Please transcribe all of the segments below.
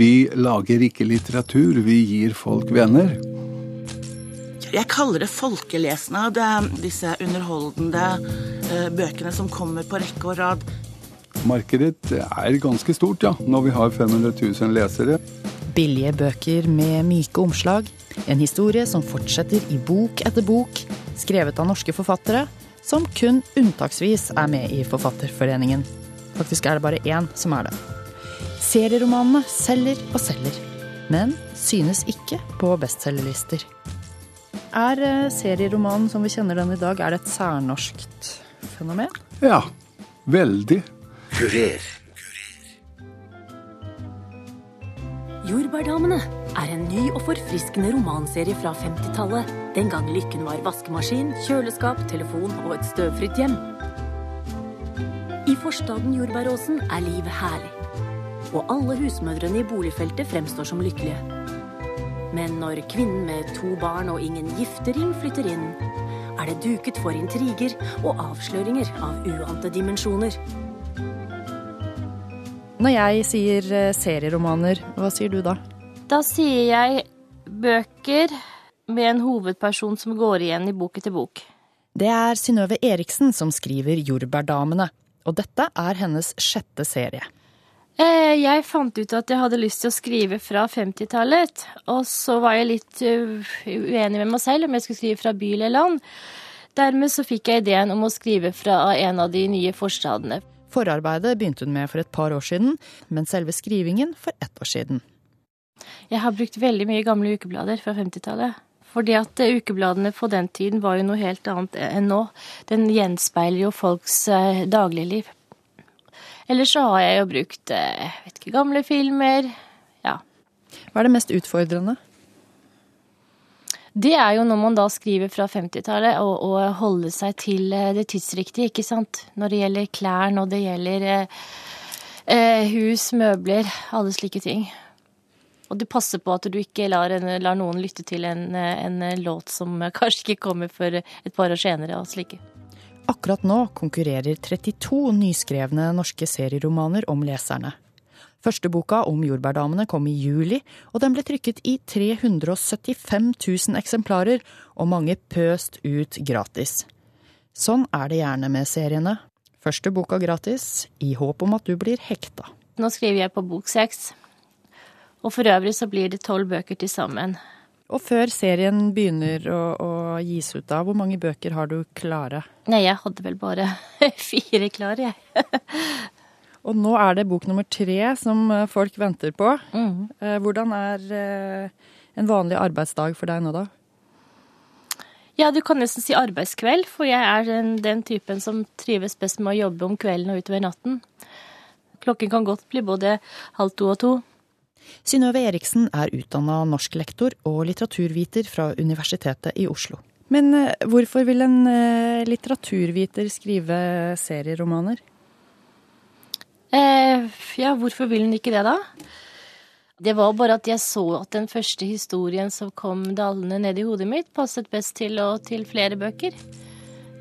Vi lager ikke litteratur, vi gir folk venner. Jeg kaller det folkelesende. Det er disse underholdende eh, bøkene som kommer på rekke og rad. Markedet er ganske stort, ja, når vi har 500 000 lesere. Billige bøker med myke omslag. En historie som fortsetter i bok etter bok, skrevet av norske forfattere, som kun unntaksvis er med i Forfatterforeningen. Faktisk er det bare én som er det. Serieromanene selger og selger, men synes ikke på bestselgerlister. Er eh, serieromanen som vi kjenner den i dag, er det et særnorskt fenomen? Ja, veldig. Kurer. Jordbærdamene er en ny og forfriskende romanserie fra 50-tallet. Den gang lykken var vaskemaskin, kjøleskap, telefon og et støvfritt hjem. I forstaden Jordbæråsen er livet herlig. Og alle husmødrene i boligfeltet fremstår som lykkelige. Men når kvinnen med to barn og ingen giftering flytter inn, er det duket for intriger og avsløringer av uante dimensjoner. Når jeg sier eh, serieromaner, hva sier du da? Da sier jeg bøker med en hovedperson som går igjen i bok etter bok. Det er Synnøve Eriksen som skriver Jordbærdamene, og dette er hennes sjette serie. Eh, Jeg fant ut at jeg hadde lyst til å skrive fra 50-tallet, og så var jeg litt uh, uenig med meg selv om jeg skulle skrive fra by eller land. Dermed så fikk jeg ideen om å skrive fra en av de nye forstadene. Forarbeidet begynte hun med for et par år siden, men selve skrivingen for ett år siden. Jeg har brukt veldig mye gamle ukeblader fra 50-tallet. Fordi at eh, ukebladene på den tiden var jo noe helt annet enn nå. Den gjenspeiler jo folks eh, dagligliv. Ellers så har jeg jo brukt eh, jeg vet ikke, gamle filmer. Ja. Hva er det mest utfordrende? Det er jo når man da skriver fra 50-tallet og, og holder seg til eh, det tidsriktige, ikke sant. Når det gjelder klær, når det gjelder eh, eh, hus, møbler, alle slike ting. Og du passer på at du ikke lar, en, lar noen lytte til en, en, låt som kanskje ikke kommer før et par år senere og slike. Akkurat nå konkurrerer 32 nyskrevne norske serieromaner om leserne. Første boka om jordbærdamene kom i juli, og den ble trykket i 375 000 eksemplarer, og mange pøst ut gratis. Sånn er det gjerne med seriene. Første boka gratis, i håp om at du blir hekta. Nå skriver jeg på bok seks, og for øvrig så blir det tolv bøker til sammen. Og før serien begynner å, å gis ut, da, hvor mange bøker har du klare? Nei, jeg hadde vel bare fire klare, jeg. Og nå er det bok nummer tre som eh, folk venter på. Mm. Eh, hvordan er eh, en vanlig arbeidsdag for deg nå, da? Ja, du kan nesten si arbeidskveld, for jeg er den, den, typen som trives best med å jobbe om kvelden og utover natten. Klokken kan godt bli både halv to og to. Synnøve Eriksen er utdanna norsklektor og litteraturviter fra Universitetet i Oslo. Men hvorfor vil en litteraturviter skrive serieromaner? Eh, ja, hvorfor vil hun ikke det, da? Det var bare at jeg så at den første historien som kom dalende ned i hodet mitt, passet best til, og til flere bøker.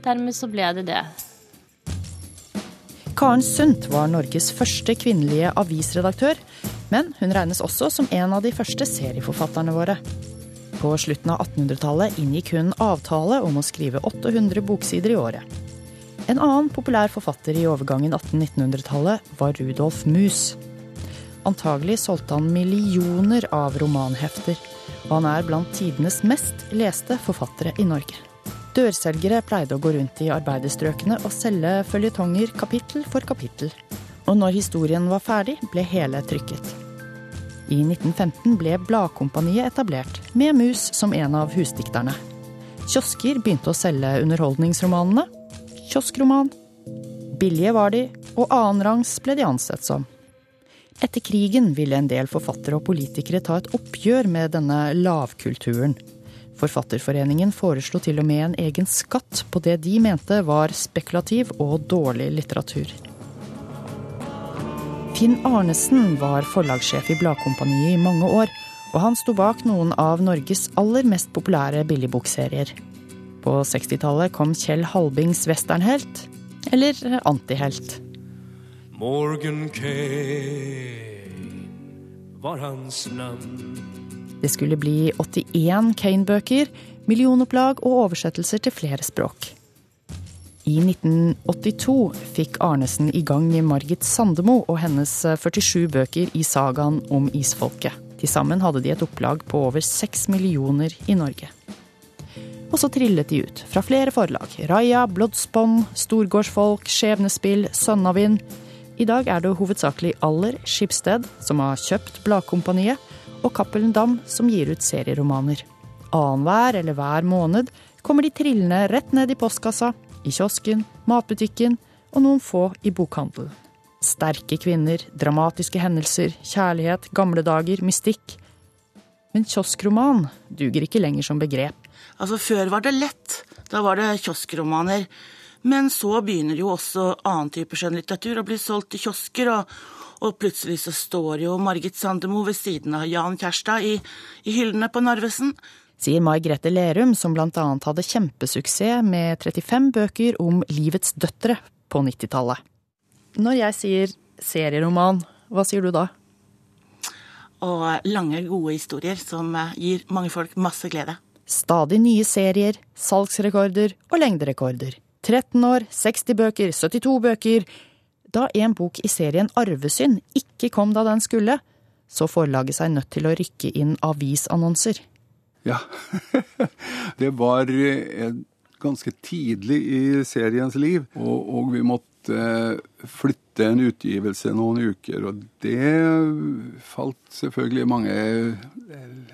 Dermed så ble det det. Karen Sundt var Norges første kvinnelige avisredaktør, men hun regnes også som en av de første serieforfatterne våre. På slutten av 1800-tallet inngikk hun avtale om å skrive 800 boksider i året. En annen populær forfatter i overgangen 1800-1900-tallet var Rudolf Mus. Antagelig solgte han millioner av romanhefter, og han er blant tidenes mest leste forfattere i Norge. Dørselgere pleide å gå rundt i arbeiderstrøkene og selge føljetonger kapittel for kapittel. Og når historien var ferdig, ble hele trykket. I 1915 ble Bladkompaniet etablert, med Mus som en av husdikterne. Kiosker begynte å selge underholdningsromanene, kioskroman. Billige var de, og annenrangs ble de ansett som. Etter krigen ville en del forfattere og politikere ta et oppgjør med denne lavkulturen. Forfatterforeningen foreslo til og med en egen skatt på det de mente var spekulativ og dårlig litteratur. Finn Arnesen var forlagssjef i Bladkompaniet i mange år, og han sto bak noen av Norges aller mest populære billigbokserier. På 60-tallet kom Kjell Halbings westernhelt, eller antihelt. Morgan Kane var hans navn. Det skulle bli 81 Kane-bøker, millionopplag og oversettelser til flere språk. I 1982 fikk Arnesen i gang Margit Sandemo og hennes 47 bøker i sagaen om isfolket. Til sammen hadde de et opplag på over 6 millioner i Norge. Og så trillet de ut fra flere forlag. Raja, Blodsbånd, Storgårdsfolk, Skjebnespill, Sønnavind. I dag er det hovedsakelig Aller Skipsted som har kjøpt Bladkompaniet, og Cappelen Dam som gir ut serieromaner. Annenhver eller hver måned kommer de trillende rett ned i postkassa, i kiosken, matbutikken og noen få i bokhandelen. Sterke kvinner, dramatiske hendelser, kjærlighet, gamle dager, mystikk. Men kioskroman duger ikke lenger som begrep. Altså, Før var det lett. Da var det kioskromaner. Men så begynner jo også annen type skjønnlitteratur å bli solgt i kiosker, og, og, plutselig så står jo Margit Sandemo ved siden av Jan Kjærstad i, i hyllene på Narvesen. Sier Mai Grete Lerum, som annet hadde kjempesuksess med 35 bøker om livets døtre på 90-tallet. Når jeg sier serieroman, hva sier du da? Og lange, gode historier som eh, gir mange folk masse glede. Stadig nye serier, salgsrekorder og lengderekorder. 13 år, 60 bøker, 72 bøker. Da en bok i serien Arvesynd ikke kom da den skulle, så forlaget seg nødt til å rykke inn avisannonser. Ja, det var eh, ganske tidlig i seriens liv, og, og vi måtte måtte flytte en utgivelse noen uker. Og det falt selvfølgelig mange eh,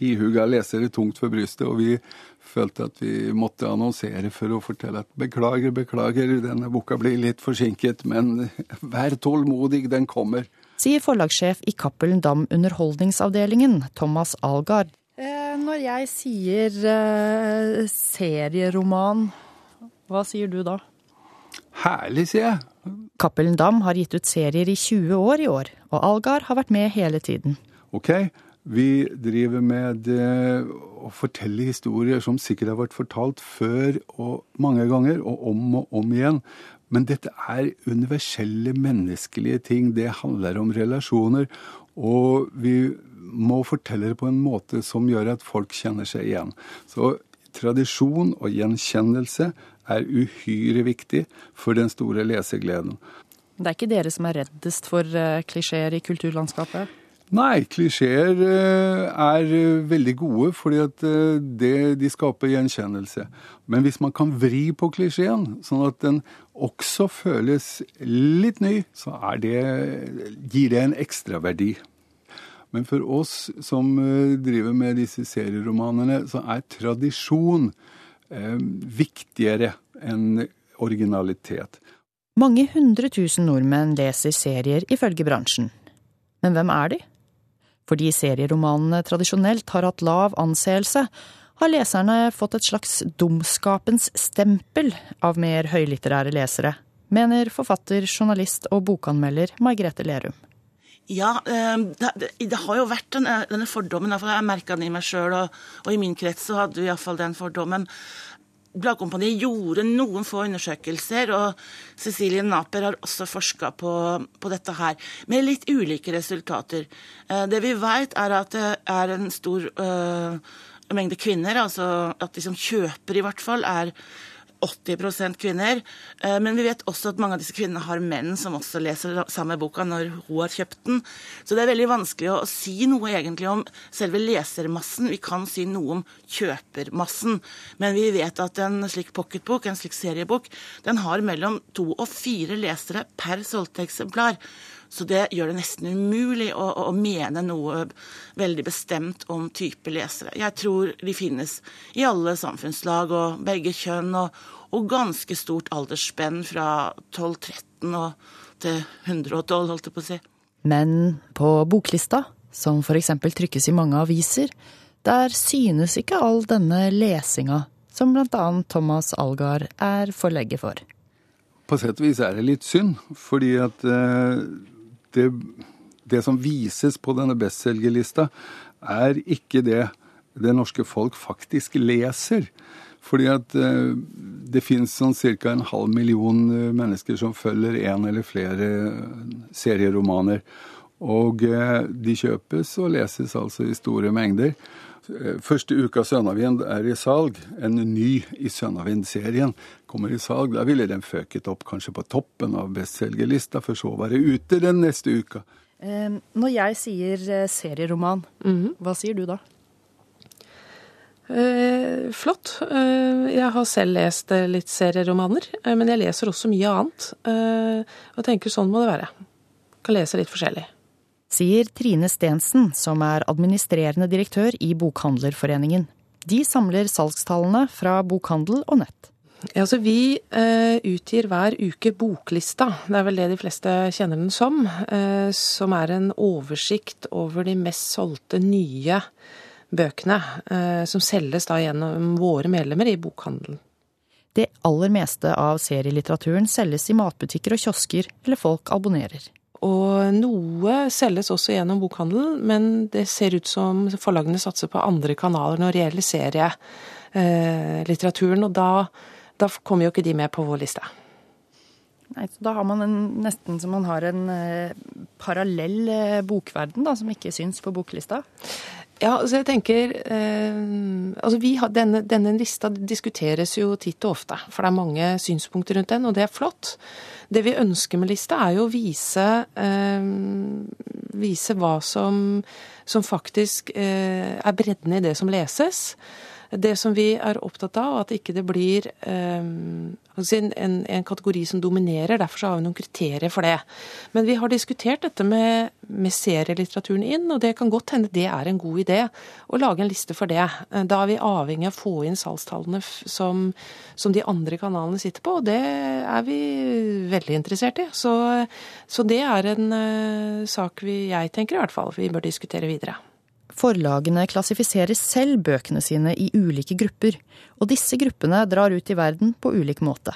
ihuga lesere tungt for brystet. Og vi følte at vi måtte annonsere for å fortelle at beklager, beklager, denne boka blir litt forsinket, men vær tålmodig, den kommer. Sier forlagssjef i Cappelen Dam Underholdningsavdelingen, Thomas Algard. Eh, når jeg sier eh, serieroman, hva sier du da? Herlig, sier jeg. Cappelen Dam har gitt ut serier i 20 år i år, og Algar har vært med hele tiden. Ok, vi driver med eh, å fortelle historier som sikkert har vært fortalt før og mange ganger, og om og om igjen. Men dette er universelle menneskelige ting. Det handler om relasjoner. Og vi må fortelle det på en måte som gjør at folk kjenner seg igjen. Så tradisjon og gjenkjennelse er uhyre viktig for den store lesegleden. Det er ikke dere som er reddest for eh, klisjeer i kulturlandskapet? Nei, klisjeer eh, er eh, veldig gode, fordi at det, de skaper gjenkjennelse. Men hvis man kan vri på klisjeen, sånn at den også føles litt ny, så det, gir det en ekstraverdi. Men for oss som driver med disse serieromanene, så er tradisjon Eh, viktigere enn originalitet. Mange hundre tusen nordmenn leser serier, ifølge bransjen. Men hvem er de? Fordi serieromanene tradisjonelt har hatt lav anseelse, har leserne fått et slags dumskapens stempel av mer høylitterære lesere, mener forfatter, journalist og bokanmelder Margrethe Lerum. Ja, ehm, det, det, har jo vært denne, denne fordommen. Jeg har merka den i meg sjøl, og, og, i min krets så hadde vi iallfall den fordommen. Bladkompaniet gjorde noen få undersøkelser, og Cecilie Naper har også forska på, på, dette her, med litt ulike resultater. Eh, det vi vet, er at det er en stor øh, mengde kvinner, altså at de som kjøper i hvert fall, er 80 kvinner. Eh, men vi vet også at mange av disse kvinnene har menn som også leser samme boka når hun har kjøpt den. Så det er veldig vanskelig å si noe egentlig om selve lesermassen. Vi kan si noe om kjøpermassen. Men vi vet at en slik pocketbok, en slik seriebok, den har mellom to og fire lesere per solgte eksemplar. Så det gjør det nesten umulig å, å, mene noe veldig bestemt om type lesere. Jeg tror de finnes i alle samfunnslag og begge kjønn, og, og ganske stort aldersspenn fra 12-13 til 112, holdt jeg på å si. Men på boklista, som f.eks. trykkes i mange aviser, der synes ikke all denne lesinga som bl.a. Thomas Algar er forlegger for. På sett og vis er det litt synd, fordi at eh, det, det som vises på denne bestselgerlista, er ikke det det norske folk faktisk leser. Fordi at eh, det finnes sånn ca. en halv million eh, mennesker som følger én eller flere serieromaner. Og de kjøpes og leses altså i store mengder. Første uka Sønnavind er i salg, en ny i Sønnavind-serien kommer i salg. Da ville den føket opp kanskje på toppen av bestselgerlista, for så å være ute den neste uka. Når jeg sier serieroman, mm. hva sier du da? Eh, flott. Eh, jeg har selv lest eh, litt serieromaner, eh, men jeg leser også mye annet. Eh, og tenker sånn må det være. Kan lese litt forskjellig. Sier Trine Stensen, som er administrerende direktør i Bokhandlerforeningen. De samler salgstallene fra bokhandel og nett. Ja, altså Vi eh, utgir hver uke Boklista, det er vel det de fleste kjenner den som. som er en oversikt over de mest solgte nye bøkene, eh, som selges da gjennom våre medlemmer i bokhandelen. Det aller meste av serielitteraturen selges i matbutikker og kiosker, eller folk abonnerer. Og noe selges også gjennom bokhandelen, men det ser ut som forlagene satser på andre kanaler når det gjelder serielitteraturen, og da, da kommer jo ikke de med på vår liste. Nei, så Da har man en, nesten som man har en eh, parallell eh, bokverden da, som ikke syns på boklista? Ja, så jeg tenker eh, altså vi har, denne, denne, lista diskuteres jo titt og ofte, for det er mange synspunkter rundt den, og det er flott. Det vi ønsker med lista, er jo å vise, eh, vise hva som, som faktisk eh, er bredden i det som leses. Det som vi er opptatt av, at ikke det blir um, en, en, kategori som dominerer. Derfor har vi noen kriterier for det. Men vi har diskutert dette med, med serielitteraturen inn, og det kan godt hende det er en god idé å lage en liste for det. Da er vi avhengig av å få inn salgstallene som, som de andre kanalene sitter på, og det er vi veldig interessert i. Så, så det er en uh, sak vi, jeg tenker i hvert fall, vi bør diskutere videre. Forlagene klassifiserer selv bøkene sine i ulike grupper, og disse gruppene drar ut i verden på ulik måte.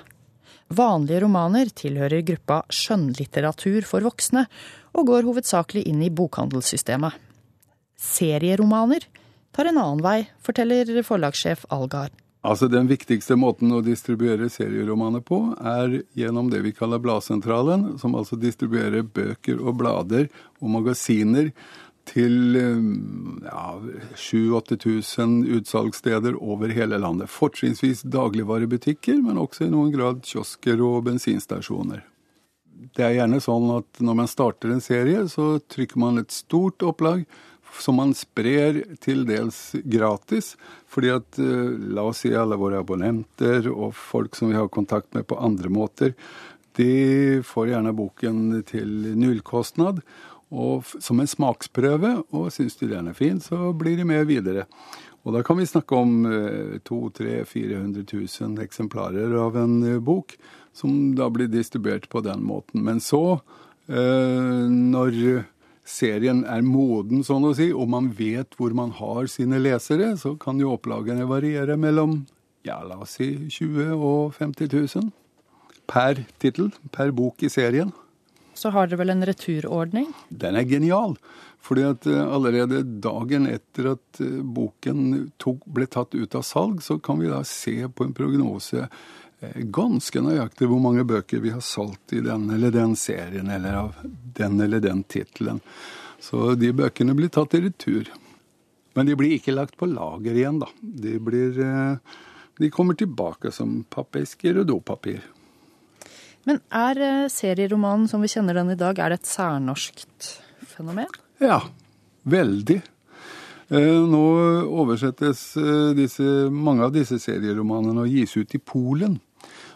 Vanlige romaner tilhører gruppa skjønnlitteratur for voksne, og går hovedsakelig inn i bokhandelssystemet. Serieromaner tar en annen vei, forteller forlagssjef Algar. Altså Den viktigste måten å distribuere serieromaner på, er gjennom det vi kaller Bladsentralen, som altså distribuerer bøker og blader og magasiner til ja, 7000-8000 utsalgssteder over hele landet. Fortrinnsvis dagligvarebutikker, men også i noen grad kiosker og bensinstasjoner. Det er gjerne sånn at når man starter en serie, så trykker man et stort opplag som man sprer til dels gratis. Fordi at, eh, la oss si alle våre abonnenter og folk som vi har kontakt med på andre måter, de får gjerne boken til nullkostnad og som en smaksprøve, og syns de den er fin, så blir de med videre. Og da kan vi snakke om 200 000-400 000 eksemplarer av en eh, bok, som da blir distribuert på den måten. Men så, eh, når serien er moden, sånn å si, og man vet hvor man har sine lesere, så kan jo opplagene variere mellom ja, la oss si 20 og 50 000 per tittel, per bok i serien så har dere vel en returordning? Den er genial. Fordi at eh, allerede dagen etter at eh, boken tok, ble tatt ut av salg, så kan vi da se på en prognose eh, ganske nøyaktig hvor mange bøker vi har solgt i den eller den serien, eller av den eller den tittelen. Så de bøkene blir tatt i retur. Men de blir ikke lagt på lager igjen, da. De, blir, de kommer tilbake som pappesker og dopapir. Men er eh, serieromanen som vi kjenner den i dag, er det et særnorskt fenomen? Ja, veldig. Eh, nå oversettes eh, disse, mange av disse serieromanene og gis ut i Polen.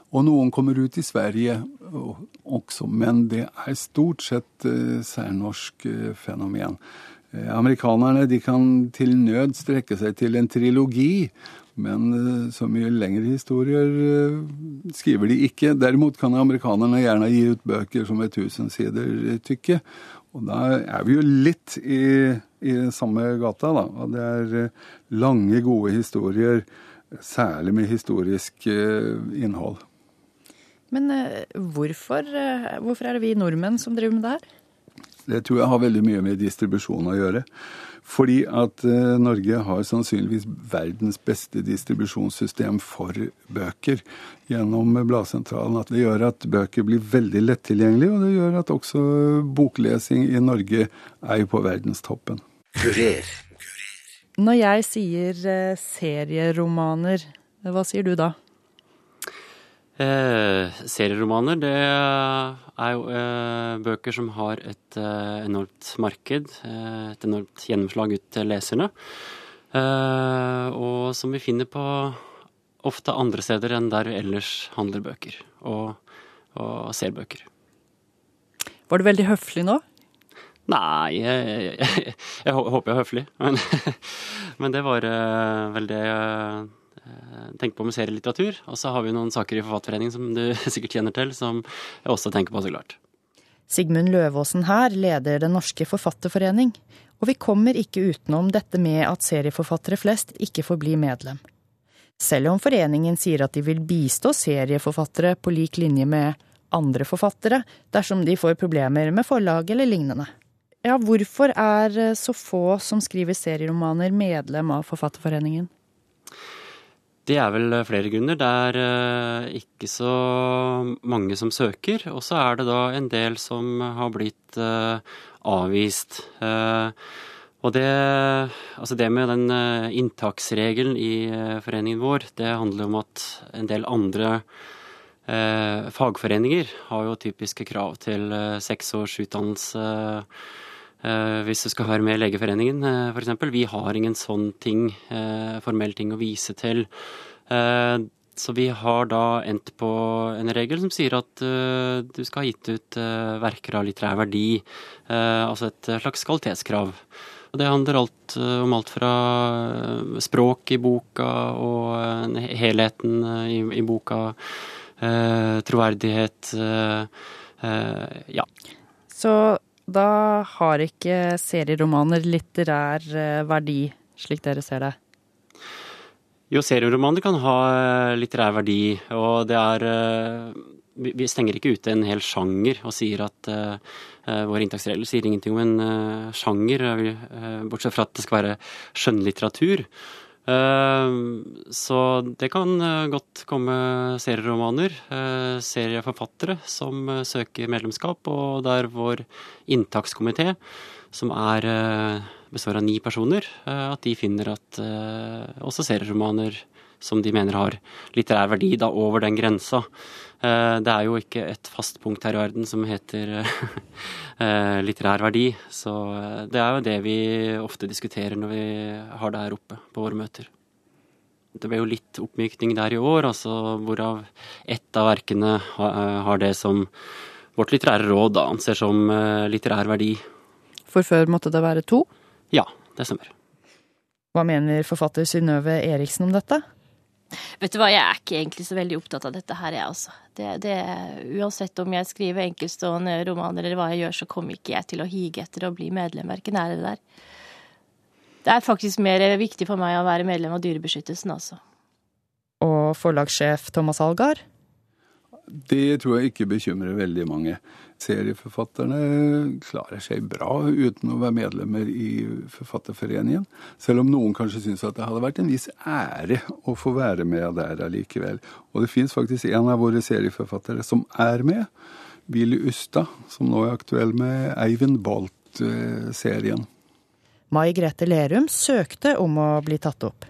Og noen kommer ut i Sverige også, men det er stort sett særnorsk fenomen. Amerikanerne kan til nød strekke seg til en trilogi, men eh, så mye lengre historier eh, skriver de ikke. Derimot kan amerikanerne gjerne gi ut bøker som er 1000 sider tykke. Og da er vi jo litt i, i samme gata, da. Og det er eh, lange, gode historier, særlig med historisk innhold. Men hvorfor, hvorfor er det vi nordmenn som driver med det her? Det tror jeg har veldig mye med distribusjon å gjøre. Fordi at uh, Norge har sannsynligvis verdens beste distribusjonssystem for bøker gjennom Bladsentralen. At det gjør at bøker blir veldig lettilgjengelige, og det gjør at også boklesing i Norge er jo på verdenstoppen. Kurer. Når jeg sier uh, serieromaner, hva sier du da? Eh, serieromaner, det er jo eh, bøker som har et eh, enormt marked, eh, et enormt gjennomslag ut til leserne. Eh, og som vi finner på ofte andre steder enn der vi ellers handler bøker og, og ser bøker. Var du veldig høflig nå? Nei, jeg, jeg, jeg, jeg håper jeg er høflig. Men, men det var uh, vel det Eh, tenker på med serielitteratur. Og så har vi noen saker i Forfatterforeningen som du sikkert kjenner til, som jeg også tenker på, så klart. Sigmund Løvaasen her leder Den norske forfatterforening. Og vi kommer ikke utenom dette med at serieforfattere flest ikke får bli medlem. Selv om foreningen sier at de vil bistå serieforfattere på lik linje med andre forfattere dersom de får problemer med forlag eller lignende. Ja, hvorfor er så få som skriver serieromaner medlem av Forfatterforeningen? Det er vel eh, flere grunner. Det er eh, ikke så mange som søker. Og så er det da en del som har blitt eh, avvist. Og det, altså det med den inntaksregelen i foreningen vår, det handler om at en del andre fagforeninger har jo typiske krav til seks års utdannelse hvis du skal være med i Legeforeningen eh, f.eks. Vi har ingen sånn ting, formell ting å vise til. Eh, så vi har da endt på en regel som sier at du skal ha gitt ut verker av litterær verdi, altså et slags kvalitetskrav. Og det handler alt, om alt fra språk i boka og helheten i, i boka, troverdighet ja. Så da har ikke serieromaner litterær verdi, slik dere ser det? Jo, serieromaner kan ha eh, litterær verdi, og det er eh, Vi stenger ikke ute en hel sjanger og sier at våre inntaksregler sier ingenting om en sjanger, bortsett fra at det skal være skjønnlitteratur. Så det kan godt komme serieromaner, serieforfattere som søker medlemskap, og der vår inntakskomité, som er består av ni personer, eh, at de finner at eh, også serieromaner som de mener har litterær verdi, da over den grensa. Eh, det er jo ikke et fast punkt her i verden som heter litterær verdi, så det er jo det vi ofte diskuterer når vi har det her oppe på våre møter. Det ble jo litt oppmykning der i år, altså hvorav ett av verkene har det som vårt litterære råd anser som litterær verdi. For før måtte det være to? Ja, det stemmer. Hva mener forfatter Synnøve Eriksen om dette? Vet du hva, jeg er ikke egentlig så veldig opptatt av dette her, jeg altså. Det, det, uansett om jeg skriver enkeltstående romaner eller hva jeg gjør, så kommer ikke jeg til å hige etter å bli medlem, verken her eller der. Det er faktisk mer viktig for meg å være medlem av Dyrebeskyttelsen, altså. Og forlagssjef Thomas Algar? Det tror jeg ikke bekymrer veldig mange serieforfatterne klarer seg bra uten å være medlemmer i Forfatterforeningen. Selv om noen kanskje syns at det hadde vært en viss ære å få være med der allikevel. Og det fins faktisk en av våre serieforfattere som er med. Billy Ustad, som nå er aktuell med Eivind Balt-serien. Mai Grete Lerum søkte om å bli tatt opp.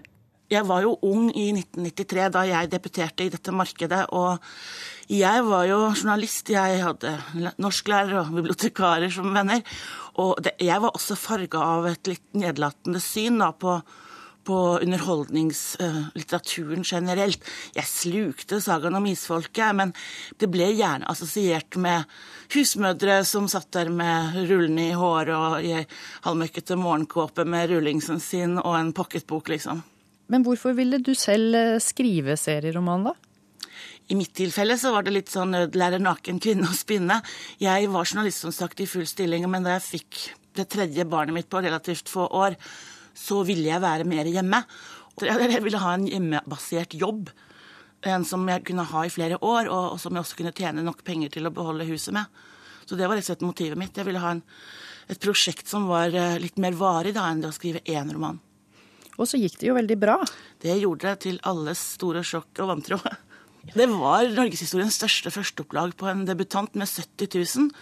Jeg var jo ung i 1993 da jeg debuterte i dette markedet. og jeg var jo journalist, jeg hadde norsklærer og bibliotekarer som venner. Og det, jeg var også farga av et litt nedlatende syn da, på, på underholdningslitteraturen uh, generelt. Jeg slukte sagaen om isfolket, men det ble gjerne assosiert med husmødre som satt der med rullene i håret og i halvmøkkete morgenkåpe med rullingsen sin og en pocketbok, liksom. Men hvorfor ville du selv eh, skrive serieroman, da? I mitt tilfelle så var det litt sånn nødlære naken kvinne å spinne. Jeg var journalist som sagt i full stilling, men da jeg fikk det tredje barnet mitt på relativt få år, så ville jeg være mer hjemme. Jeg ville ha en hjemmebasert jobb. En som jeg kunne ha i flere år, og som jeg også kunne tjene nok penger til å beholde huset med. Så det var rett og slett motivet mitt. Jeg ville ha en et prosjekt som var eh, litt mer varig da enn det å skrive én roman. Og så gikk det jo veldig bra. Det gjorde det til alles store sjokk og vantro. Det var norgeshistoriens største førsteopplag på en debutant med 70 000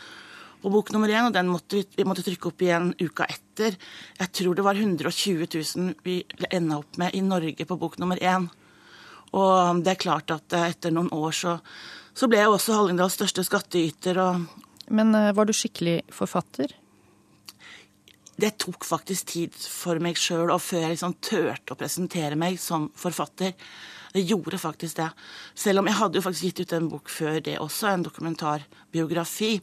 på bok nummer én, og den måtte vi, måtte trykke opp igjen uka etter. Jeg tror det var 120 000 vi enda opp med i Norge på bok nummer én. Og det er klart at eh, etter noen år så, så ble jeg også Hallingdals største skattyter. Og... Men eh, var du skikkelig forfatter? Det tok faktisk tid for meg sjøl, og før jeg liksom turte å presentere meg som forfatter. Det gjorde faktisk det. Selv om jeg hadde jo faktisk gitt ut en bok før det også, en dokumentarbiografi.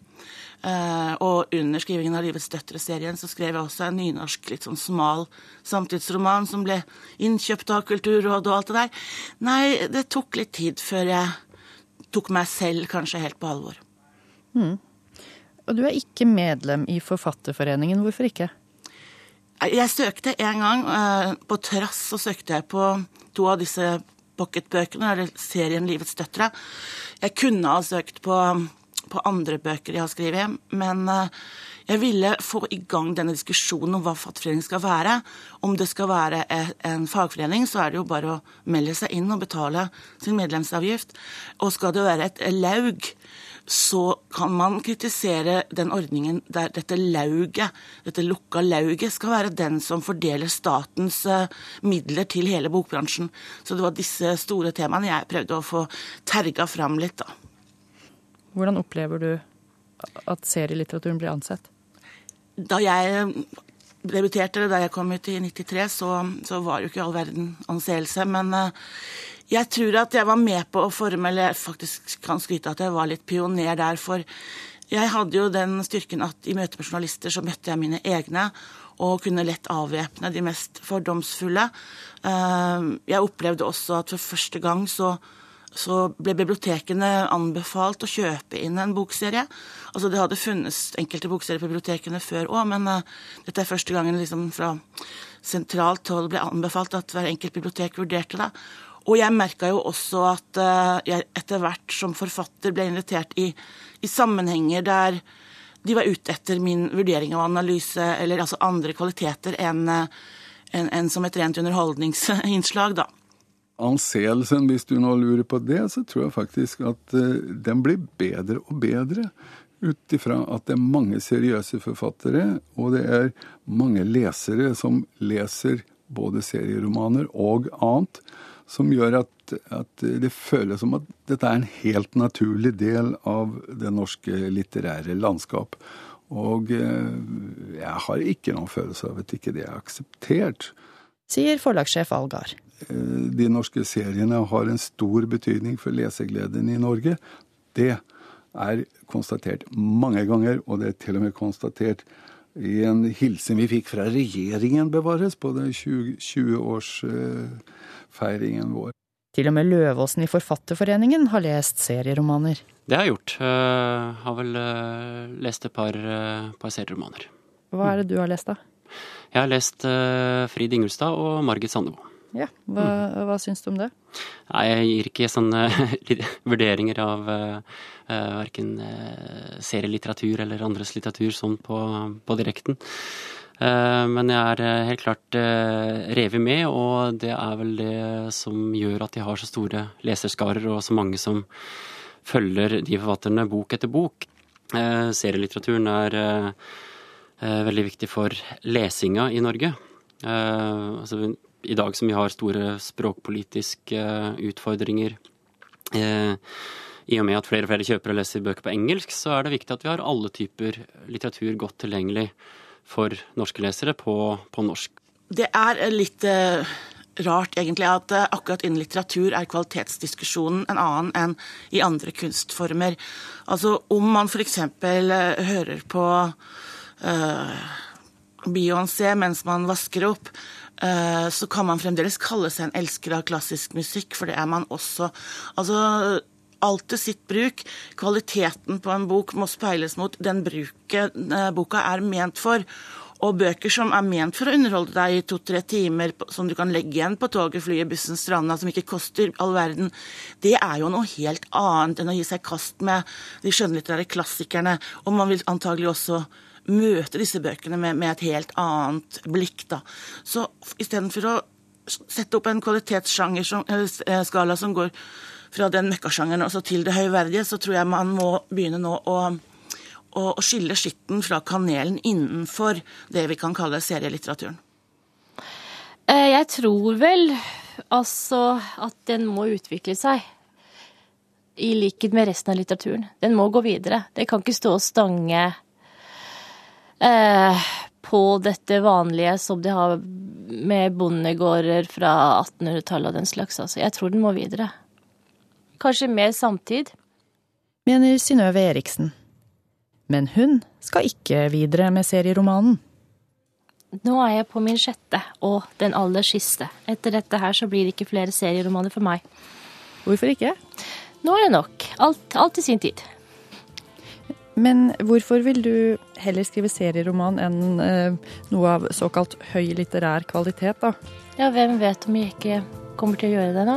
Eh, og under skrivingen av Livets døtre-serien så skrev jeg også en nynorsk, litt sånn smal samtidsroman som ble innkjøpt av Kulturrådet og alt det der. Nei, det tok litt tid før jeg tok meg selv kanskje helt på alvor. Mm. Og du er ikke medlem i Forfatterforeningen. Hvorfor ikke? Jeg søkte en gang. Eh, på trass så søkte jeg på to av disse pocketbøkene, eller serien Livets døtre. Jeg kunne ha søkt på, på andre bøker jeg har skrevet, men eh, jeg ville få i gang denne diskusjonen om hva Fattigforening skal være. Om det skal være en fagforening, så er det jo bare å melde seg inn og betale sin medlemsavgift. Og skal det være et laug, så kan man kritisere den ordningen der dette lauget, dette lukka lauget, skal være den som fordeler statens eh, midler til hele bokbransjen. Så det var disse store temaene jeg prøvde å få terga fram litt, da. Hvordan opplever du at serielitteraturen blir ansett? Da jeg debuterte, eller da jeg kom ut i 93, så, så var jo ikke all verden anseelse. Men uh, jeg tror at jeg var med på å forme, eller jeg faktisk kan skryte at jeg var litt pioner der. For jeg hadde jo den styrken at i møte med journalister så møtte jeg mine egne og kunne lett avvæpne de mest fordomsfulle. Eh, jeg opplevde også at for første gang så, så ble bibliotekene anbefalt å kjøpe inn en bokserie. Altså Det hadde funnes enkelte bokserier på bibliotekene før òg, men uh, dette er første gangen liksom fra sentralt hold ble anbefalt at hver enkelt bibliotek vurderte det. Og jeg merka jo også at uh, jeg etter hvert som forfatter ble invitert i, i, sammenhenger der de var ute etter min vurdering av analyse, eller altså andre kvaliteter enn en, en som et rent underholdningsinnslag, da. Anseelsen, hvis du nå lurer på det, så tror jeg faktisk at uh, den blir bedre og bedre ut ifra at det er mange seriøse forfattere, og det er mange lesere som leser både serieromaner og annet som gjør at, at, det føles som at dette er en helt naturlig del av det norske litterære landskap. Og eh, jeg har ikke noen følelse av at ikke det er akseptert. Sier forlagssjef Algar. Eh, de norske seriene har en stor betydning for lesegleden i Norge. Det er konstatert mange ganger, og det er til og med konstatert i en hilsen vi fikk fra regjeringen, bevares, på den 20-årsfeiringen vår. Til og med Løvåsen i Forfatterforeningen har lest serieromaner. Det har jeg gjort. Jeg har vel uh, lest et par, uh, par, serieromaner. Hva er det du har lest, da? Jeg har lest Frid Ingulstad og Margit Sandemo. Ja, Hva, mm. hva syns du om det? Nei, Jeg gir ikke sånne vurderinger av uh, verken uh, serielitteratur eller andres litteratur sånn på, på direkten. Uh, men jeg er helt klart uh, revet med, og det er vel det som gjør at de har så store leserskarer og så mange som følger de forfatterne bok etter bok. Uh, serielitteraturen er veldig viktig for lesinga i Norge. altså i dag som vi har store språkpolitiske utfordringer, eh, i og med at flere og flere kjøper og leser bøker på engelsk, så er det viktig at vi har alle typer litteratur godt tilgjengelig for norske lesere på, på norsk. Det er litt eh, rart egentlig at eh, akkurat innen litteratur er kvalitetsdiskusjonen en annen enn i andre kunstformer. Altså om man f.eks. Eh, hører på uh, Beyoncé mens man vasker opp, Eh, så kan man fremdeles kalle seg en elsker av klassisk musikk, for det er man også. Altså, alt til sitt bruk. Kvaliteten på en bok må speiles mot den bruket eh, boka er ment for. Og bøker som er ment for å underholde deg i to-tre timer, som du kan legge igjen på toget, flyet, bussen, stranda, som ikke koster all verden, det er jo noe helt annet enn å gi seg kast med de skjønnlitterære klassikerne. Og man vil antagelig også møte disse bøkene med, med et helt annet blikk. da. Så istedenfor å sette opp en kvalitetsskala som går fra den møkkasjangeren til det høyverdige, så tror jeg man må begynne nå å, å skille skitten fra kanelen innenfor det vi kan kalle serielitteraturen. Eh, jeg tror vel altså at den må utvikle seg. I likhet med resten av litteraturen. Den må gå videre. Det kan ikke stå og stange eh, på dette vanlige som de har med bondegårder fra 1800-tallet og den slags. Altså. Jeg tror den må videre. Kanskje mer samtid. Mener Synnøve Eriksen. Men hun skal ikke videre med serieromanen. Nå er jeg på min sjette, og den aller siste. Etter dette her så blir det ikke flere serieromaner for meg. Hvorfor ikke? Nå er det nok. Alt, alt i sin tid. Men hvorfor vil du heller skrive serieroman enn eh, noe av såkalt høy litterær kvalitet, da? Ja, hvem vet om jeg ikke kommer til å gjøre det nå?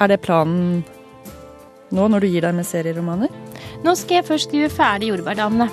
Er det planen nå, når du gir deg med serieromaner? Nå skal jeg først skrive ferdig Jordbærdamene.